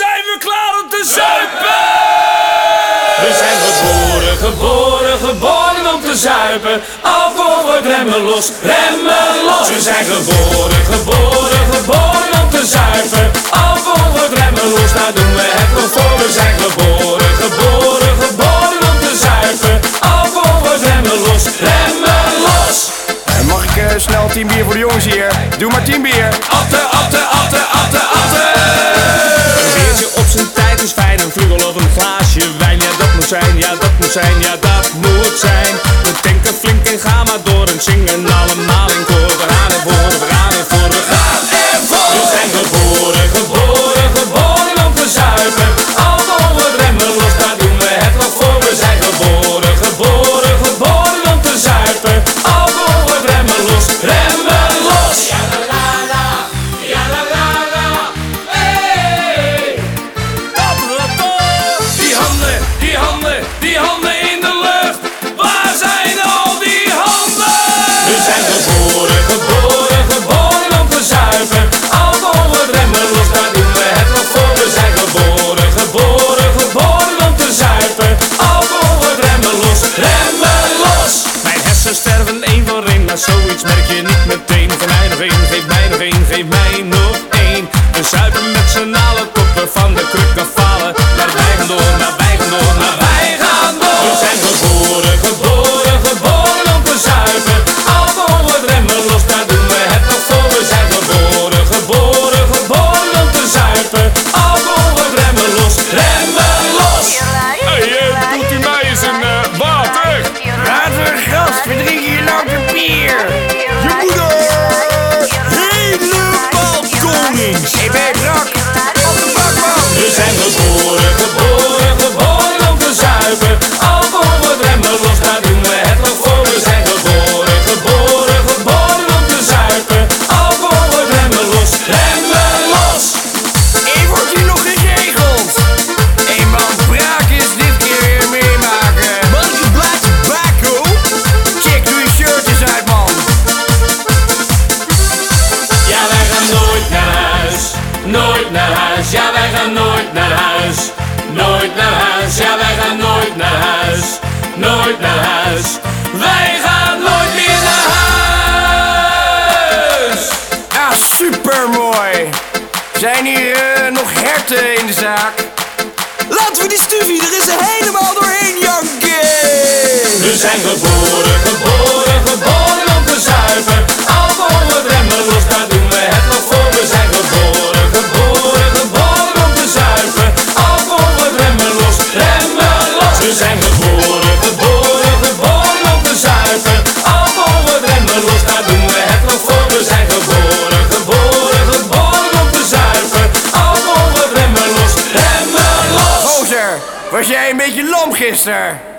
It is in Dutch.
Zijn we klaar om te zuipen? We zijn geboren, geboren, geboren om te zuipen. Alcohol wordt remmen los, remmen los. We zijn geboren, geboren, geboren om te zuipen. Alcohol wordt remmen los, daar doen we het nog voor. We zijn geboren, geboren, geboren om te zuipen. Alcohol wordt remmen los, remmen los. Eh, Mag ik eh, snel 10 bier voor de jongens hier? Doe maar 10 bier. Atte, atte, zijn, ja, dat moet zijn. We tanken flink en gaan maar door en zingen allemaal in koor. We gaan ervoor, we gaan ervoor, we gaan ervoor. We zijn geboren, geboren, geboren om te zuipen. Alcohol wordt remmen los, daar doen we het nog voor. We zijn geboren, geboren, geboren om te zuipen. Alcohol wordt remmen los, remmen los. Ja la la la, ja la la la, hey. Die handen, die handen, die handen mij nog één. We zuipen met z'n allen tot we van de kruk afvallen. Maar wij gaan door, maar nooit naar huis. Ja, wij gaan nooit naar huis, nooit naar huis. Ja, wij gaan nooit naar huis, nooit naar huis. Wij gaan nooit meer naar huis. Ah, supermooi. Zijn hier eh, nog herten in de zaak? Laten we die stufie er eens helemaal doorheen janken. We zijn geboren, geboren, We zijn geboren, geboren, geboren om te. Alcohol wordt remmen los, daar doen we het nog voor. We zijn geboren, geboren, geboren om te wordt remmen los, remmen los. Gozer, was jij een beetje lam gisteren?